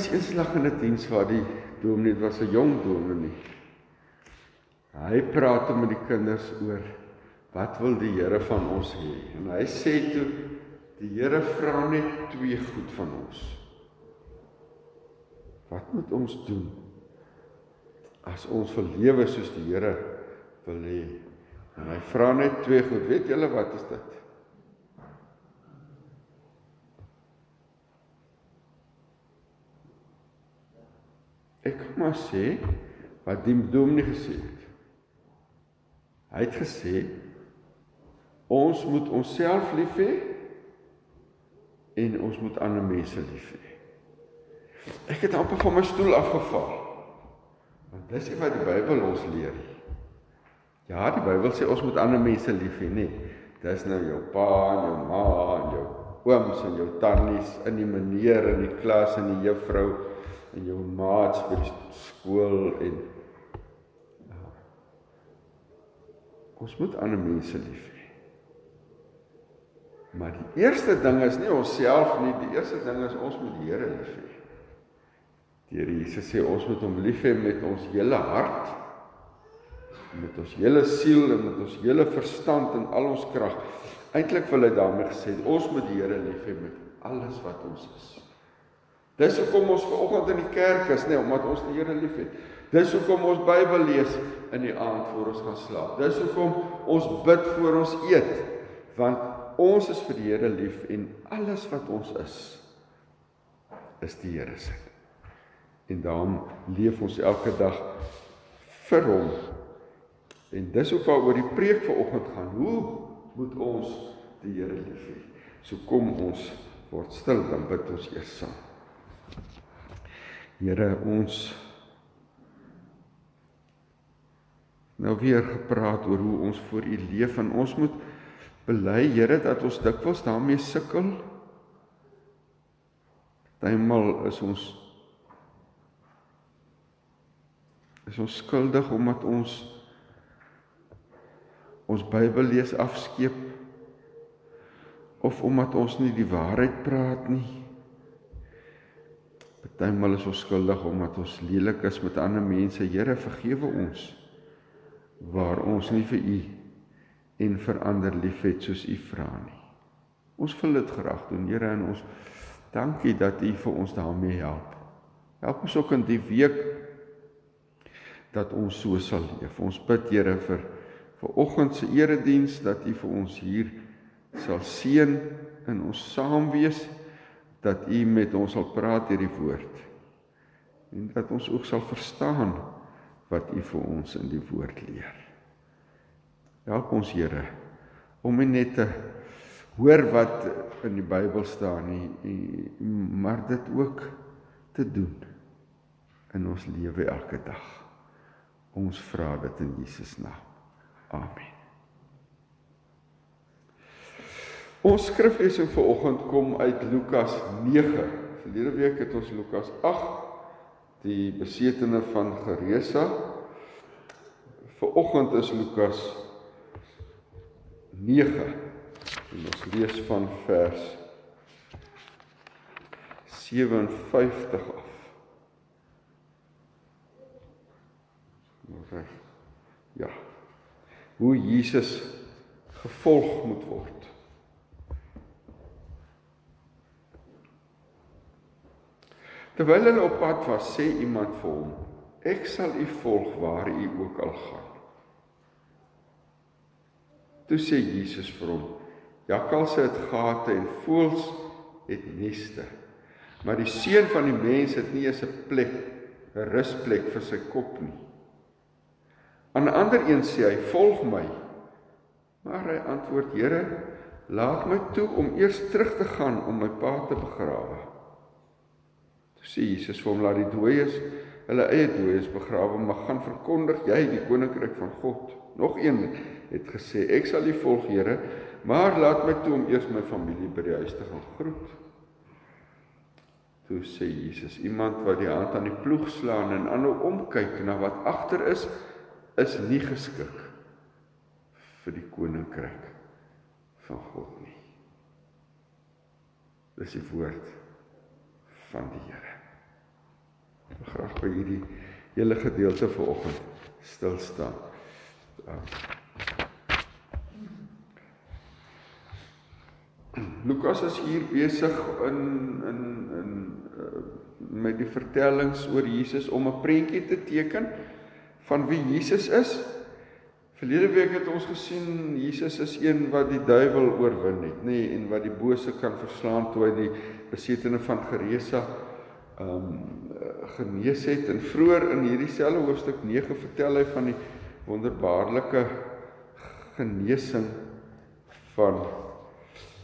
Was eenslag in 'n diens waar die dominee was 'n jong dominee. Hy praat met die kinders oor wat wil die Here van ons hê? En hy sê toe die Here vra net twee goed van ons. Wat moet ons doen as ons wil lewe soos die Here wil hê? En hy vra net twee goed. Weet julle wat is dit? Ek kan maar sê wat die dominee gesê het. Hy het gesê ons moet onsself lief hê en ons moet ander mense lief hê. Ek het amper van my stoel afgeval. Want dis wat die Bybel ons leer. Ja, die Bybel sê ons moet ander mense lief hê, nê. Dis nou jou pa en jou ma en jou ooms en jou tannies in die meneer in die klas en die juffrou en jou maats by die skool en ja. ons moet ander mense lief hê. Maar die eerste ding is nie onsself nie, die eerste ding is ons moet die Here lief hê. Die Here Jesus sê ons moet hom lief hê met ons hele hart, met ons hele siel en met ons hele verstand en al ons krag. Eintlik wil hy daarmee gesê ons moet die Here lief hê met alles wat ons is. Dis hoekom ons ver oggend in die kerk is, nê, nee, omdat ons die Here liefhet. Dis hoekom ons Bybel lees in die aand voor ons gaan slaap. Dis hoekom ons bid voor ons eet, want ons is vir die Here lief en alles wat ons is is die Here se. En daarom leef ons elke dag vir hom. En dis ook waaroor die preek vanoggend gaan. Hoe moet ons die Here lief hê? So kom ons word stil dan bid ons eers saam. Here ons nou weer gepraat oor hoe ons voor U leef en ons moet bely Here dat ons dikwels daarmee sukkel. Partymal is ons is ons skuldig omdat ons ons Bybel lees afskeep of omdat ons nie die waarheid praat nie. Partymal is ons skuldig omdat ons lelik is met ander mense. Here, vergewe ons waar ons nie vir U en vir ander liefhet soos U vra nie. Ons wil dit graag doen, Here, en ons dankie dat U vir ons daarmee help. Help ons ook in die week dat ons so sal leef. Ons bid, Here, vir vir oggend se erediens dat U vir ons hier sal seën in ons saam wees dat u met ons sal praat deur die woord en dat ons ook sal verstaan wat u vir ons in die woord leer. Help ons Here om net te hoor wat in die Bybel staan nie, maar dit ook te doen in ons lewe elke dag. Ons vra dit in Jesus naam. Amen. Ons skriflesing vir oggend kom uit Lukas 9. Verlede week het ons Lukas 8 die besetene van Geresa. Vir oggend is Lukas 9. En ons lees van vers 57 af. Reg. Ja. Hoe Jesus gevolg moet word. Terwyl hulle op pad was, sê iemand vir hom: "Ek sal u volg waar u ook al gaan." Toe sê Jesus vir hom: "Jakkalse het gate en voëls het neste, maar die seun van die mens het nie eens 'n plek, 'n rusplek vir sy kop nie." Aan 'n ander een sê hy: "Volg my." Maar hy antwoord: "Here, laat my toe om eers terug te gaan om my pa te begrawe." Sê Jesus vir hom laat die dooies hulle eie dooies begrawe mag gaan verkondig jy die koninkryk van God. Nog een het gesê ek sal u volg Here, maar laat my toe om eers my familie by die huis te gaan groet. Toe sê Jesus iemand wat die hand aan die ploeg slaan en aanhou omkyk na wat agter is, is nie geskik vir die koninkryk van God nie. Dis die woord van die Here. Graag by hierdie hele gedeelte vanoggend stil staan. Uh, Lukas is hier besig in in in uh, met die vertellings oor Jesus om 'n prentjie te teken van wie Jesus is. Verlede week het ons gesien Jesus is een wat die duiwel oorwin het, nê, nee, en wat die bose kan verslaan toe hy die besetene van Geresa ehm um, genees het. En vroeër in hierdie selfe hoofstuk 9 vertel hy van die wonderbaarlike genesing van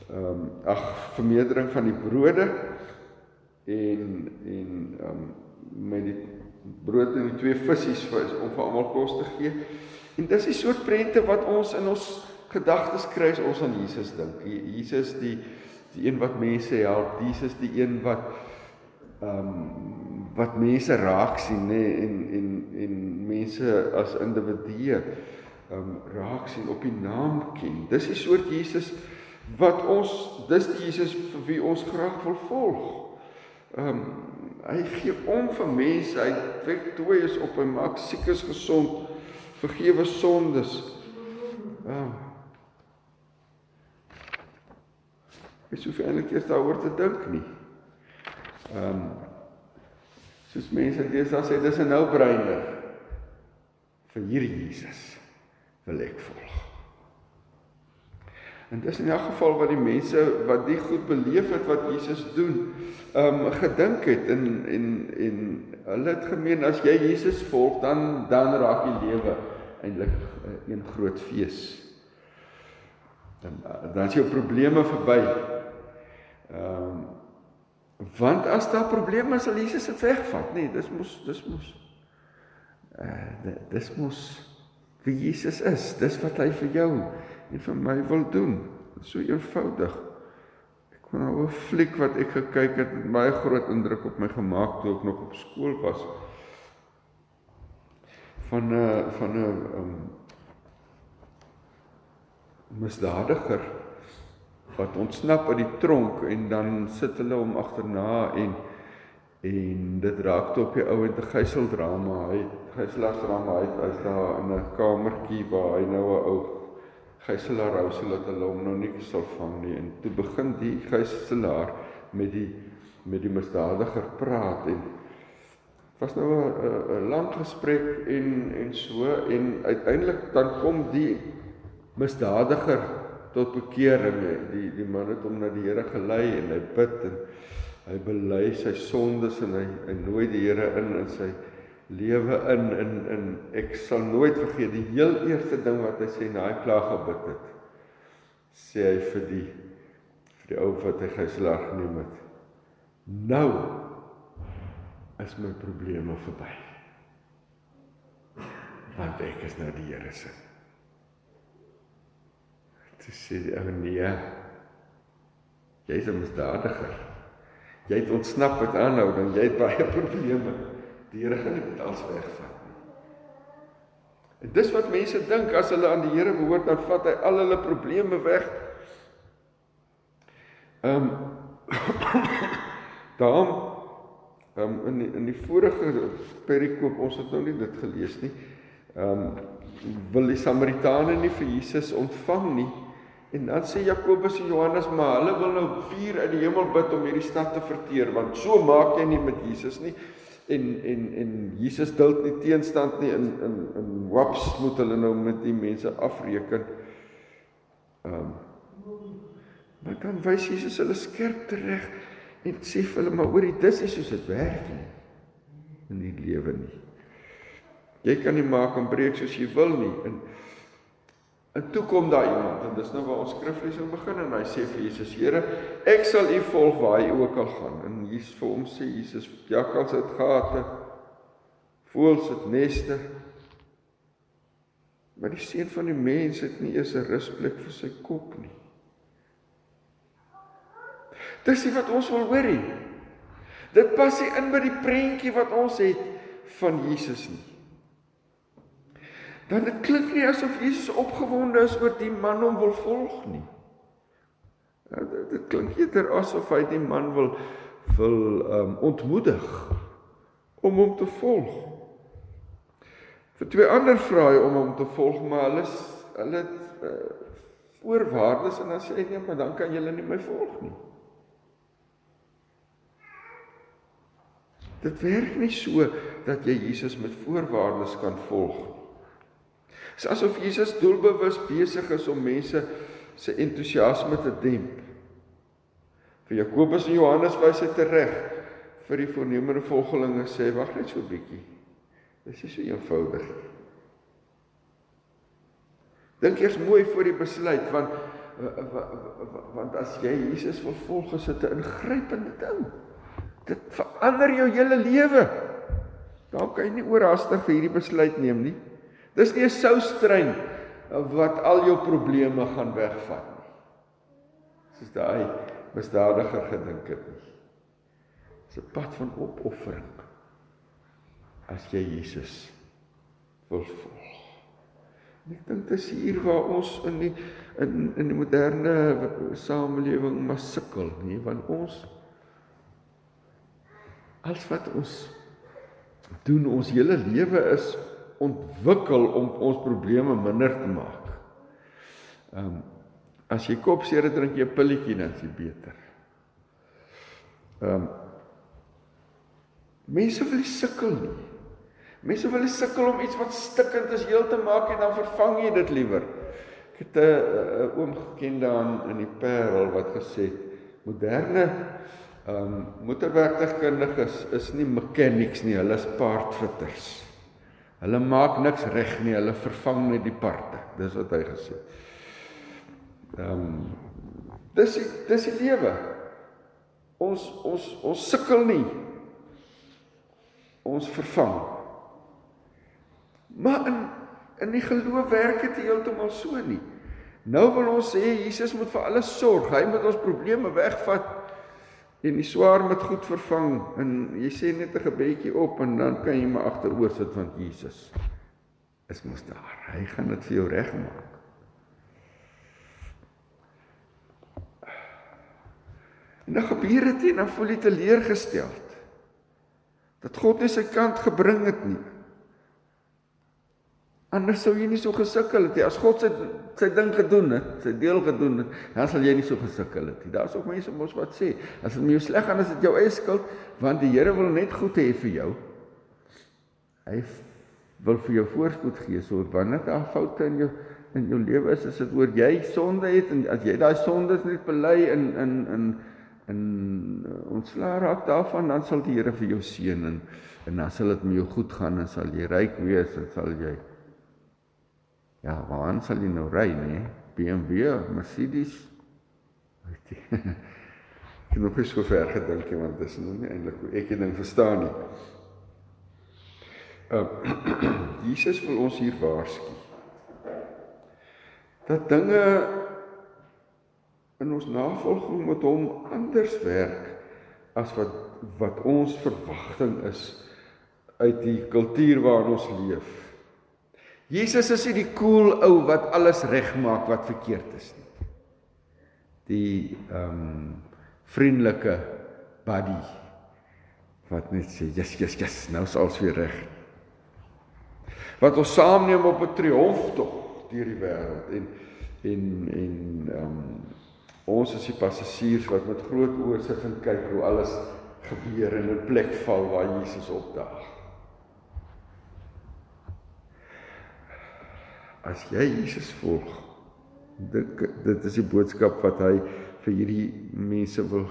ehm um, ag vermeerdering van die brode en en ehm um, met die brood en die twee visse vir om vir almal kos te gee. En dis die soort prente wat ons in ons gedagtes kry as ons aan Jesus dink. Jesus die die een wat mense help, Jesus die een wat ehm um, wat mense raak sien nê en en en mense as individue um, raak sien op die naam ken. Dis die soort Jesus wat ons dis die Jesus vir wie ons graag wil volg. Um, hy gee om vir mense, hy wek dooies op en maak siekes gesond, vergewe sondes. Um, Ek sou vir eintlik eers daaroor te dink nie. Um, soos mense deesdae sê dis 'n nou-brainer vir hierdie Jesus wil ek volg. En dis in elk geval wat die mense wat die goed beleef het wat Jesus doen, ehm um, gedink het en en en hulle het gemeen as jy Jesus volg dan dan raak die lewe eintlik uh, een groot fees. Dan dan is jou probleme verby. Ehm um, want as daar probleme is, sal Jesus dit wegvat, nê? Nee, dis mos dis mos eh uh, dis mos wie Jesus is. Dis wat hy vir jou en vir my wil doen. So eenvoudig. Ek kon nou 'n fliek wat ek gekyk het met baie groot indruk op my gemaak toe ek nog op skool was. Van 'n van 'n um, misdadiger wat ontsnap uit die tronk en dan sit hulle hom agterna en en dit raak toe op die ou en te gijseldrama. Hy gijslarsdrama hy is daar in 'n kamertjie waar hy nou 'n ou gijslaar hou sodat hulle hom nou nie sal vang nie en toe begin die gijslaar met die met die misdadiger praat en was nou 'n lang gesprek en en so en uiteindelik dan kom die misdadiger tot bekering die die man het hom na die Here gelei en hy bid en hy bely sy sondes en hy hy nooi die Here in in sy lewe in in in ek sal nooit vergeet die heel eerste ding wat hy sê na hy klaar gebid het sê hy vir die vir die ou wat hy geslag geneem het nou is my probleme verby want ek is nou die Here se dit sê die ou nee jy's 'n misdadiger jy het ontsnap met aanhouding jy het baie probleme Die Here gaan nie dit als wegvat nie. En dis wat mense dink as hulle aan die Here behoort, dan vat hy al hulle probleme weg. Ehm um, Daarom ehm um, in die, in die vorige perikoop ons het nou nie dit gelees nie. Ehm um, wil die Samaritane nie vir Jesus ontvang nie. En dan sê Jakobus en Johannes maar hulle wil nou vuur uit die hemel bid om hierdie stad te verteer want so maak jy nie met Jesus nie en en en Jesus duld nie teenstand nie in in in waps moet hulle nou met die mense afreken. Ehm um, Maar dan wys Jesus hulle skerp terug en sê vir hulle maar oor die dis is soos dit werk nie in die lewe nie. Jy kan nie maak en breek soos jy wil nie. En En toe kom daar iemand en dis nou waar ons skriflesing begin en hy sê vir Jesus: "Here, ek sal U volg waar U ook al gaan." En Jesus vir hom sê Jesus: "Jakkals het gate, voëls het neste, maar die seun van die mens het nie eens 'n rusplek vir sy kop nie." Dis nie wat ons wil hoor nie. Dit pas nie in by die prentjie wat ons het van Jesus nie dan dit klink nie asof Jesus opgewonde is oor die man hom wil volg nie. Ja, dit, dit klink eerder asof hy die man wil wil um, ontmoedig om hom te volg. Vir twee ander vra hy om hom te volg, maar hulle hulle het uh, voorwaardes en dan sê hy nee, maar dan kan julle nie my volg nie. Dit werk nie so dat jy Jesus met voorwaardes kan volg. Dit is asof Jesus doelbewus besig is om mense se entoesiasme te demp. Vir Jakobus en Johannes wys hy tereg vir die voornemende volgelinge sê wag net so 'n bietjie. Dit is so eenvoudig. Dink eers mooi voor die besluit want want as jy Jesus wil volg is dit 'n ingrypende ding. Dit verander jou hele lewe. Dan kan jy nie oorhaastig hierdie besluit neem nie. Dis nie 'n soustrein wat al jou probleme gaan wegvat nie. Soos daai misdadiger gedink het nie. Dis 'n pad van opoffering as jy Jesus wil volg. En ek dink dis hier waar ons in die in in die moderne samelewing maar sukkel, nie, want ons als wat ons doen ons hele lewe is ontwikkel om ons probleme minder te maak. Ehm um, as jy kopseer drink jy 'n pilletjie dan dit beter. Ehm um, mense wil sukkel nie. Mense wil sukkel om iets wat stikkend is heel te maak en dan vervang jy dit liewer. Ek het 'n oom geken daar in die Parel wat gesê het moderne ehm um, motorwerktuigkundiges is nie mechanics nie, hulle is paardfitters. Hulle maak niks reg nie, hulle vervang net die parte. Dis wat hy gesê het. Ehm um, dis dis die lewe. Ons ons ons sukkel nie. Ons vervang. Maar in in die geloof werk dit heeltemal so nie. Nou wil ons sê Jesus moet vir alles sorg. Hy moet ons probleme wegvat en die swaar met goed vervang en jy sê net 'n gebedjie op en dan kan jy maar agteroor sit want Jesus is mos daar. Hy gaan dit vir jou regmaak. En dan gebeur dit en dan voel jy teleurgesteld. Dat God nie sy kant gebring het nie. Anders sou jy nie so gesukkel het nie. As God sy sy ding gedoen het, sy deel gedoen het, dan sal jy nie so gesukkel het nie. Daar's ook mense mos wat sê, as dit met jou sleg gaan, is dit jou eie skuld, want die Here wil net goed hê vir jou. Hy wil vir jou voorspoed gee, so wanneer daar foute in jou in jou lewe is, is dit oor jy sonde het en as jy daai sondes net bely in in in in ontslae raak daarvan, dan sal die Here vir jou seën en en dan sal dit met jou goed gaan en sal jy ryk wees en sal jy Ja, waaraan sal jy nou ry, nê? BMW, Mercedes. Weet jy. Ek het nog nie so ver gedink nie want dit is nog nie eintlik hoe ek dit ding verstaan nie. Uh Jesus wil ons hier waarsku. Dat dinge in ons navolging met hom anders werk as wat wat ons verwagting is uit die kultuur waarin ons leef. Jesus is nie die cool ou wat alles regmaak wat verkeerd is nie. Die ehm um, vriendelike buddy wat net sê, "Yes, yes, yes, nou is alles weer reg." Wat ons saamneem op 'n triomftog deur die wêreld en en en ehm um, ons is die passasiers wat met groot oë sit en kyk hoe alles gebeur en 'n plek val waar Jesus opdaag. As jy Jesus volg dit dit is die boodskap wat hy vir hierdie mense wil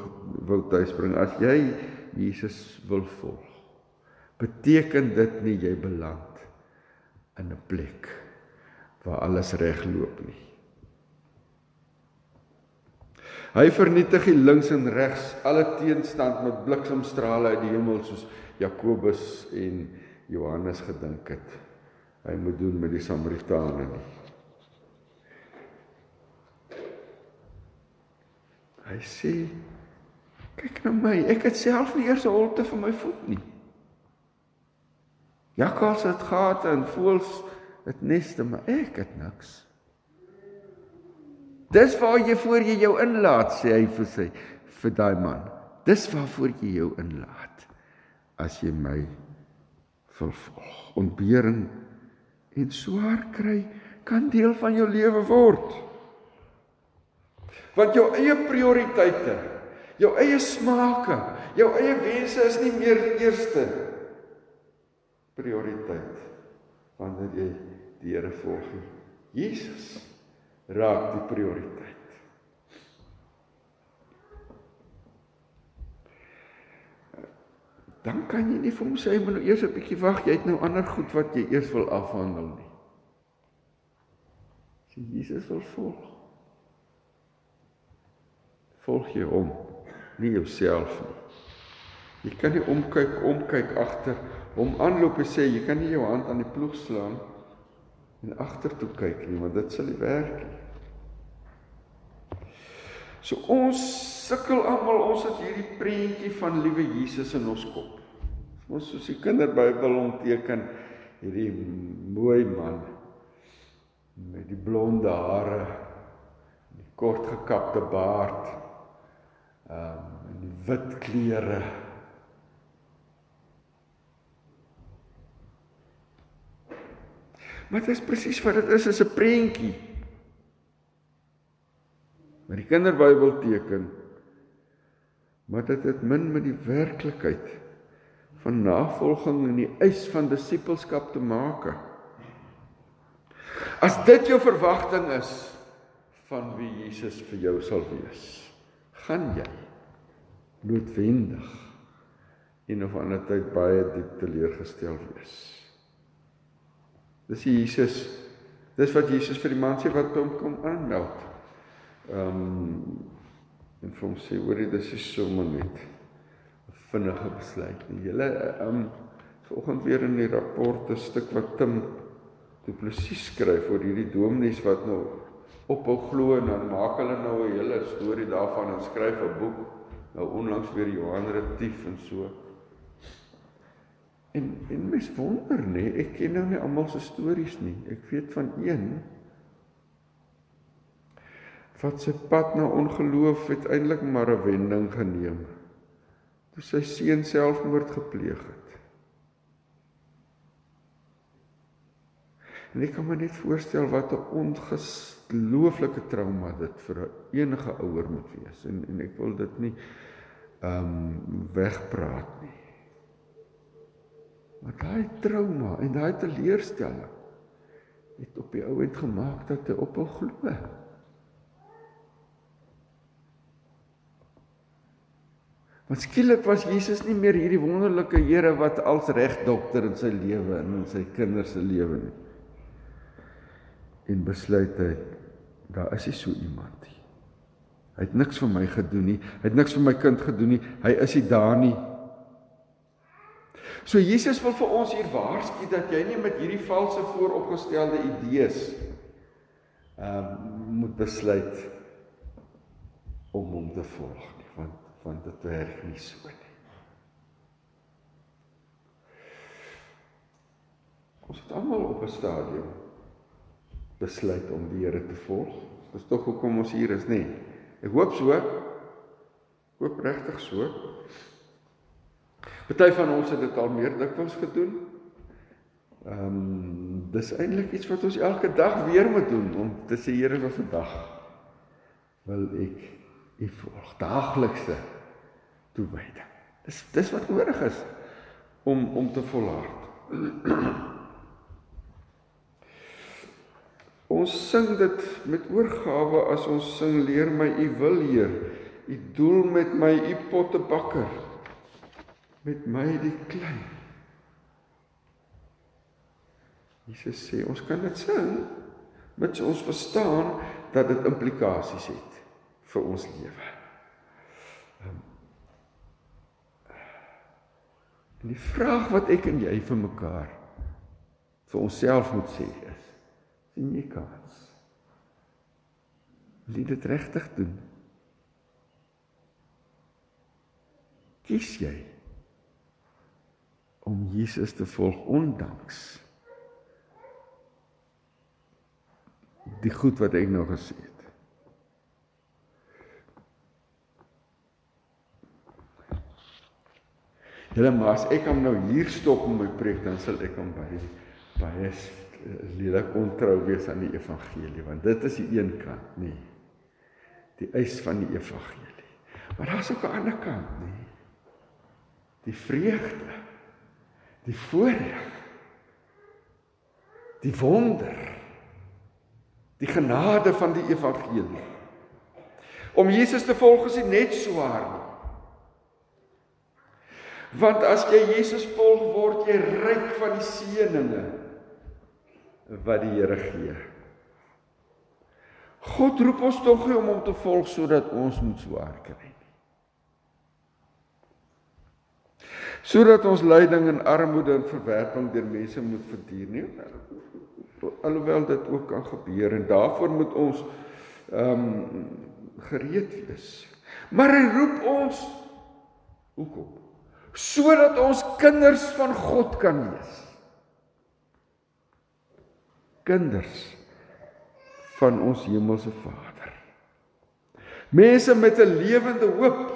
wil tuisbring. As jy Jesus wil volg beteken dit nie jy beland in 'n plek waar alles regloop nie. Hy vernietig die links en regs alle teenstand met bliksemstrale uit die hemel soos Jakobus en Johannes gedink het hy moet doen met die Samaritane nie. Hy sê kyk na my, ek het self nie eers 'n holte vir my voet nie. Jakkals het gate en voëls het neste, maar ek het niks. Dis waar jy voor jy jou inlaat, sê hy vir sy vir daai man. Dis waarvoor jy jou inlaat as jy my wil volg. Ontbering en swaar kry kan deel van jou lewe word. Want jou eie prioriteite, jou eie smake, jou eie wense is nie meer eerste prioriteit wanneer jy die Here volg. Jesus raak die prioriteit. Dan kan jy nie vir hom sê jy moet nou eers 'n bietjie wag, jy het nou ander goed wat jy eers wil afhandel nie. As jy Jesus wil volg, volg jy hom, nie jouself nie. Jy kan nie omkyk, omkyk agter hom aanloop en sê jy kan nie jou hand aan die ploeg slaan en agtertoe kyk nie, want dit sal nie werk nie. So ons sukkel almal, ons het hierdie prentjie van liewe Jesus in ons kop. Ons soos die kinderbybel ontteken hierdie mooi man met die blonde hare, die kort gekapte baard, ehm um, en die wit klere. Maar dit is presies wat dit is, is 'n prentjie. Maar die kinderbybel teken maar dit het min met die werklikheid van navolging en die eis van disippelskap te maak. As dit jou verwagting is van wie Jesus vir jou sal wees, gaan jy noodwendig en of ander tyd baie diep teleurgestel wees. Dis Jesus. Dis wat Jesus vir die man sê wat hom kom aanmeld. Ehm um, en vir hom sê hoor jy dis is sommer net 'n vinnige besluit. En julle ehm um, vanoggend weer in die rapport 'n stuk wat Tim Du Plessis skryf oor hierdie dominees wat nou ophou glo en dan maak hulle nou 'n hele storie daarvan en skryf 'n boek nou onlangs weer Johan Retief en so. En en mens wonder nê, ek ken nou nie almal se stories nie. Ek weet van een wat sy pad na ongeloof uiteindelik maar 'n wending geneem. Toe sy seun selfmoord gepleeg het. En ek kan my net voorstel wat 'n ongelooflike trauma dit vir enige ouer moet wees en en ek wil dit nie ehm um, wegpraat nie. Maar daai trauma en daai teleurstelling het op die ou end gemaak dat hy ophou glo. Want skielik was Jesus nie meer hierdie wonderlike Here wat als regdokter in sy lewe en in sy kinders se lewe nie. En besluit hy daar is nie so iemand nie. Hy het niks vir my gedoen nie. Hy het niks vir my kind gedoen nie. Hy is nie daar nie. So Jesus wil vir ons hier waarsku dat jy nie met hierdie valse vooropgestelde idees ehm um, moet besluit om hom te volg nie, want dit werk nie so nie. Ons het almal op 'n stadium besluit om die Here te volg. Dis tog hoekom ons hier is, nê? Ek hoop so. Ek hoop regtig so. Party van ons het dit al meer dikwels gedoen. Ehm um, dis eintlik iets wat ons elke dag weer moet doen om te sê Here vir vandag wil ek u volg daaglikse toewyding. Dis dis wat nodig is om om te volhard. ons sing dit met oorgawe as ons sing leer my u wil Heer. U doel met my u pottebakker met my die klein. Jesus sê ons kan dit sing mits ons verstaan dat dit implikasies het vir ons lewe. En die vraag wat ek en jy vir mekaar vir onsself moet sê is: sien jy kans? Wil jy dit regtig doen? Kies jy om Jesus te volg ondanks die goed wat ek nou gesê het? Julle maar as ek hom nou hier stop met my preek, dan sal ek hom baie baie lelik ontrou wees aan die evangelie, want dit is die een kant, nê. Die eis van die evangelie. Maar daar's ook 'n ander kant, nê. Die vreugde. Die voorreg. Die wonder. Die genade van die evangelie. Om Jesus te volg is nie net swaar nie. Want as jy Jesus volg, word jy ryk van die seënings wat die Here gee. God roep ons tog nie om hom te volg sodat ons moet swaar kry nie. Sodat ons lyding en armoede en verwerping deur mense moet verduur nie. Alhoewel dit ook kan gebeur en daarvoor moet ons ehm um, gereed wees. Maar hy roep ons hoekom? Sodat ons kinders van God kan wees kinders van ons hemelse Vader. Mense met 'n lewende hoop.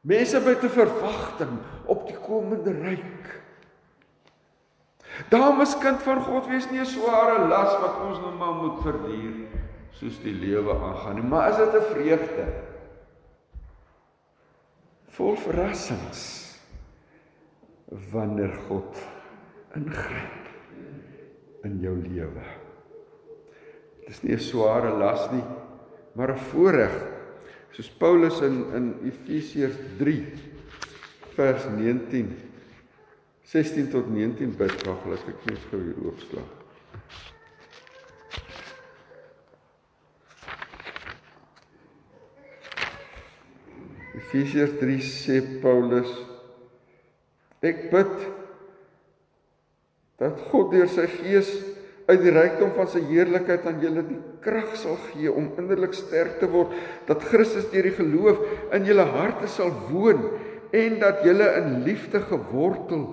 Mense met 'n verwagting op die komende ryk. Dames kind van God wees nie 'n sware las wat ons nou maar moet verduur soos die lewe aangaan nie, maar is dit 'n vreugde? Vol verrassings wanneer God ingryp in jou lewe. Dit is nie 'n sware las nie, maar 'n voorreg. Soos Paulus in in Efesiërs 3 vers 19 16 tot 19 bid, wag, laat ek net gou hier oopslaan. Efesiërs 3 sê Paulus ek bid dat God deur sy gees uit die rykdom van sy heerlikheid aan julle die krag sal gee om innerlik sterk te word dat Christus deur die geloof in julle harte sal woon en dat julle in liefde gewortel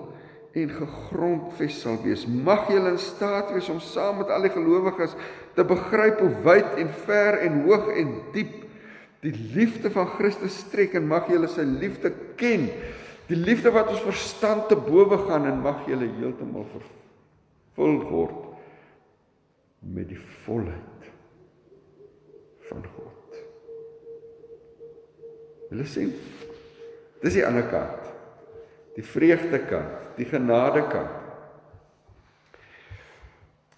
en gegrondves sal wees. Mag julle in staat wees om saam met al die gelowiges te begryp hoe wyd en ver en hoog en diep die liefde van Christus strek en mag julle sy liefde ken Die liefde wat ons verstand te bowe gaan en mag julle heeltemal vervul word met die volheid van God. Hulle sê dis die ander kant. Die vreugde kant, die genade kant.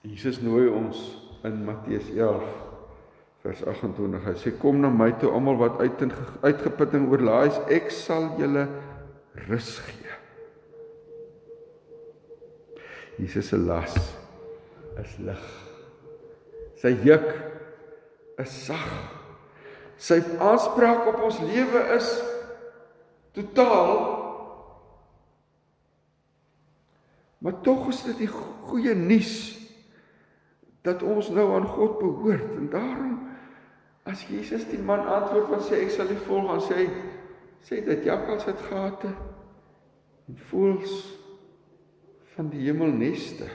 Jesus nooi ons in Matteus 11 vers 28. Hy sê kom na my toe almal wat uit en uitgeput en oorlaai is, ek sal julle rus gee. Jesus se las is lig. Sy juk is sag. Sy aanspraak op ons lewe is totaal Maar tog is dit die goeie nuus dat ons nou aan God behoort en daarom as Jesus die man antwoord wat sê ek sal U volg en sê sê dit jakkals het gate en voels van die hemelneste.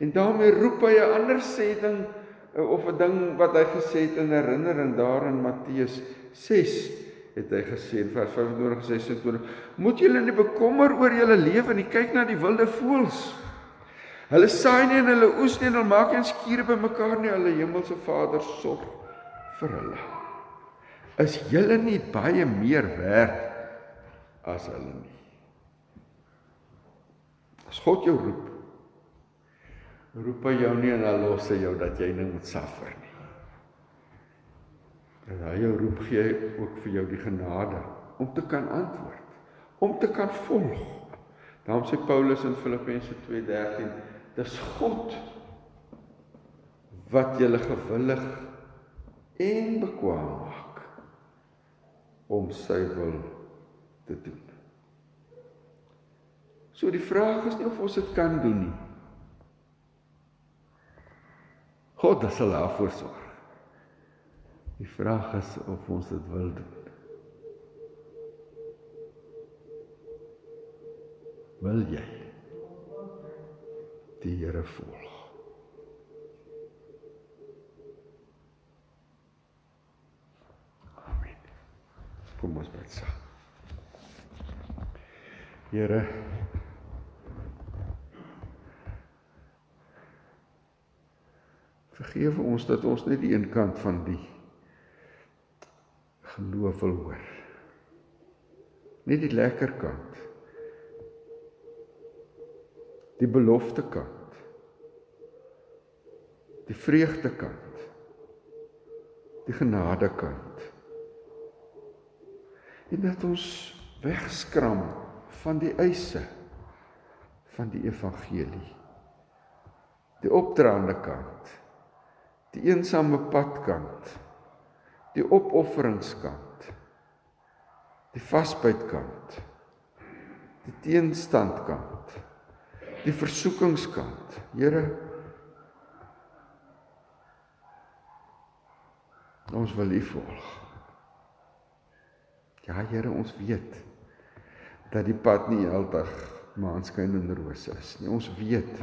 En daarmee roep hy 'n ander sê ding eh, of 'n ding wat hy gesê het in herinnering daar in Matteus 6 het hy gesê in vers 25 26 moet julle nie bekommer oor julle lewe nie. Kyk na die wilde voëls hulle saai nie en hulle oes nie en hulle maak nie skure bymekaar nie. Hulle hemelse Vader sorg vir hulle is julle nie baie meer werd as hulle nie. As God jou roep, roep hy jou nie en dan los hy jou dat jy net moet suffer nie. En hy jou roep gee ook vir jou die genade om te kan antwoord, om te kan volg. Daarom sê Paulus in Filippense 2:13, dis God wat julle gewillig en bekwaam maak om sy wil te doen. So die vraag is nie of ons dit kan doen nie. God sal daarvoor sorg. Die vraag is of ons dit wil doen. Wil jy die Here volg? Kom ons bid saam. Here Vergewe ons dat ons net die een kant van die geloof wil hoor. Net die lekker kant. Die belofte kant. Die vreugde kant. Die genade kant. En dat ons wegskram van die eise van die evangelie. Die opdraande kant. Die eensame padkant. Die opofferingskant. Die vasbytkant. Die teenstandkant. Die versoekingskant. Here ons wil U volg. Ja Here, ons weet dat die pad nie heeldag maanskyn en rose is nie. Ons weet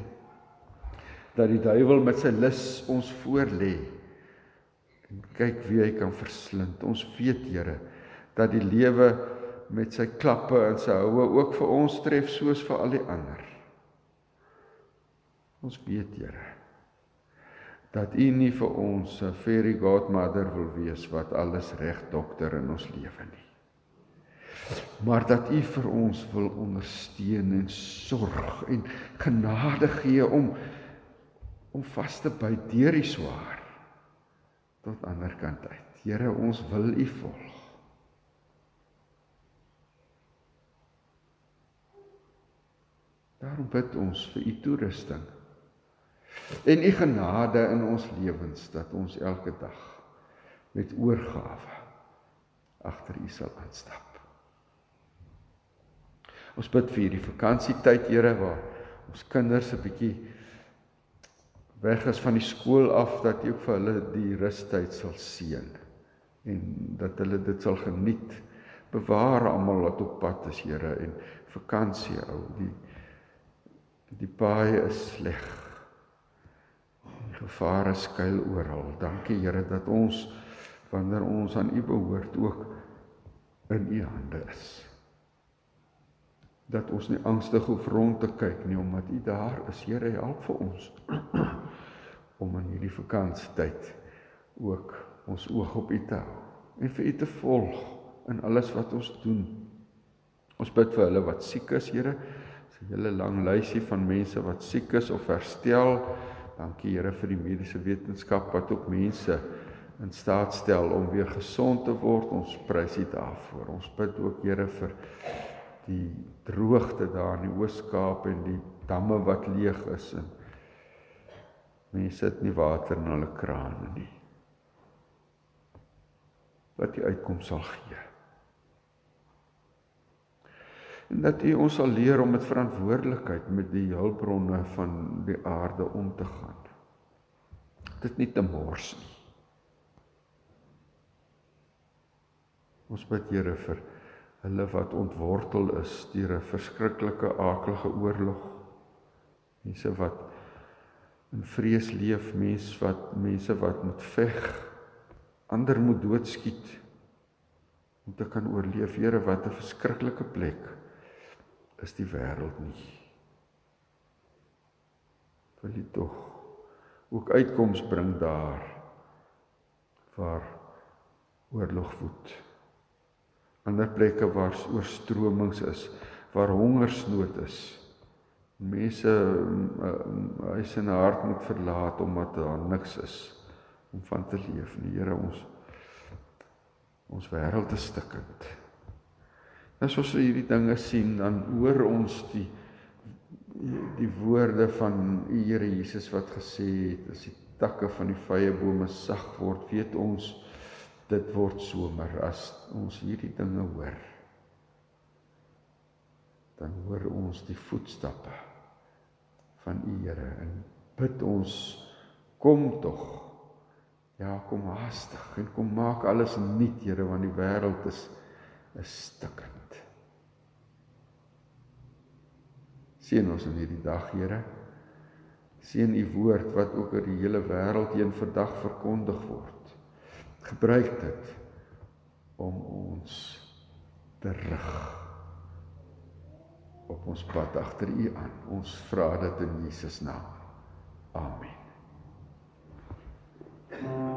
dat die duiwel met sy lus ons voor lê. En kyk wie hy kan verslind. Ons weet, Here, dat die lewe met sy klappe en sy houe ook vir ons tref soos vir al die ander. Ons weet, Here, dat U nie vir ons 'n fairy godmother wil wees wat alles reg dokter in ons lewe nie maar dat U vir ons wil ondersteun en sorg en genade gee om om vas te byt deur die swaar tot ander kant uit. Here, ons wil U volg. Daarom bid ons vir U toerusting en U genade in ons lewens dat ons elke dag met oorgawe agter U sal aanstap. Ons bid vir hierdie vakansietyd, Here, waar ons kinders 'n bietjie weg is van die skool af dat U ook vir hulle die rustyd sal seën en dat hulle dit sal geniet. Bewaar almal wat op pad is, Here, en vakansie ou. Die die paai is sleg. Gevare skuil oral. Dankie Here dat ons wanneer ons aan U behoort ook in U hande is dat ons nie angstig hoef rond te kyk nie omdat U daar is. Here, help vir ons om in hierdie vakansietyd ook ons oog op U te hou en vir U te volg in alles wat ons doen. Ons bid vir hulle wat siek is, Here. Dis 'n hele lang lysie van mense wat siek is of herstel. Dankie Here vir die mediese wetenskap wat ook mense in staat stel om weer gesond te word. Ons prys U daarvoor. Ons bid ook Here vir die droogte daar in die Oos-Kaap en die damme wat leeg is en mense sit nie water in hulle krane nie. Wat die uitkoms sal gee. En dat U ons sal leer om met verantwoordelikheid met die hulpbronne van die aarde om te gaan. Dit nie te mors nie. Ons bid Here vir hulle wat ontwortel is deur 'n verskriklike aaklige oorlog. Mense wat in vrees leef, mense wat mense wat moet veg, ander moet doodskiet om te kan oorleef. Here, wat 'n verskriklike plek is die wêreld nie. Wil jy tog ook uitkoms bring daar waar oorlog woed? Ander plekke waar oorstromings is, waar hongersnood is. Mense huis en hart moet verlaat omdat daar niks is om van te leef nie. Here ons ons wêreld is stikkend. As ons hierdie dinge sien, dan hoor ons die die woorde van u Here Jesus wat gesê het as die takke van die vrye bome sag word, weet ons dit word somer as ons hierdie dinge hoor dan hoor ons die voetstappe van u Here en bid ons kom tog. Ja kom haastig en kom maak alles nuut Here want die wêreld is is stikkend. Sien ons in hierdie dag Here. Sien u woord wat ook oor die hele wêreld heen vandag verkondig word gebruik dit om ons te rig op ons pad agter U aan. Ons vra dit in Jesus naam. Amen. Thank you.